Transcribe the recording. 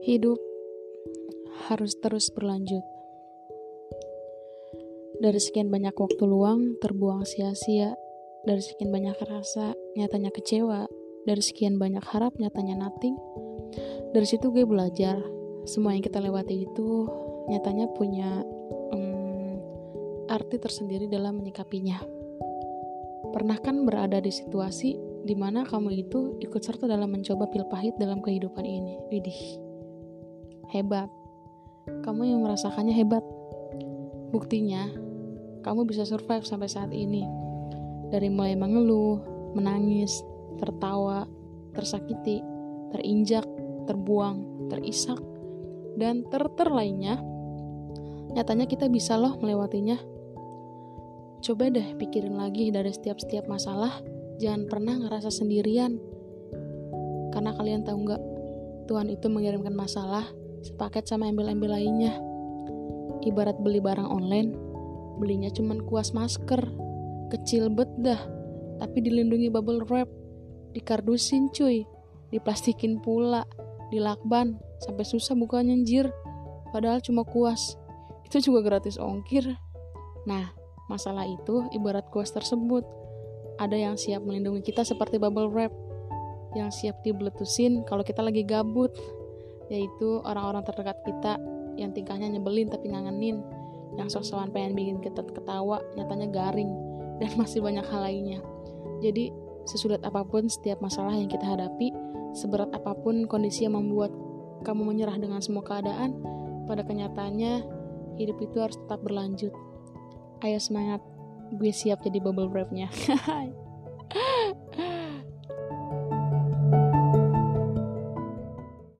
Hidup harus terus berlanjut. Dari sekian banyak waktu luang terbuang sia-sia, dari sekian banyak rasa nyatanya kecewa, dari sekian banyak harap nyatanya nothing. Dari situ gue belajar semua yang kita lewati itu nyatanya punya um, arti tersendiri dalam menyikapinya. Pernah kan berada di situasi di mana kamu itu ikut serta dalam mencoba pil pahit dalam kehidupan ini? Widih hebat. Kamu yang merasakannya hebat. Buktinya, kamu bisa survive sampai saat ini. Dari mulai mengeluh, menangis, tertawa, tersakiti, terinjak, terbuang, terisak, dan ter-ter lainnya, nyatanya kita bisa loh melewatinya. Coba deh pikirin lagi dari setiap-setiap masalah, jangan pernah ngerasa sendirian. Karena kalian tahu nggak, Tuhan itu mengirimkan masalah sepaket sama embel-embel lainnya. Ibarat beli barang online, belinya cuman kuas masker, kecil bet dah, tapi dilindungi bubble wrap, dikardusin cuy, diplastikin pula, dilakban, sampai susah bukanya anjir, padahal cuma kuas. Itu juga gratis ongkir. Nah, masalah itu ibarat kuas tersebut. Ada yang siap melindungi kita seperti bubble wrap, yang siap dibeletusin kalau kita lagi gabut, yaitu orang-orang terdekat kita yang tingkahnya nyebelin tapi ngangenin yang sok-sokan pengen bikin kita ketawa nyatanya garing dan masih banyak hal lainnya. Jadi sesulit apa pun setiap masalah yang kita hadapi seberat apa pun kondisi yang membuat kamu menyerah dengan semua keadaan pada kenyataannya hidup itu harus tetap berlanjut. Ayo semangat gue siap jadi bubble wrapnya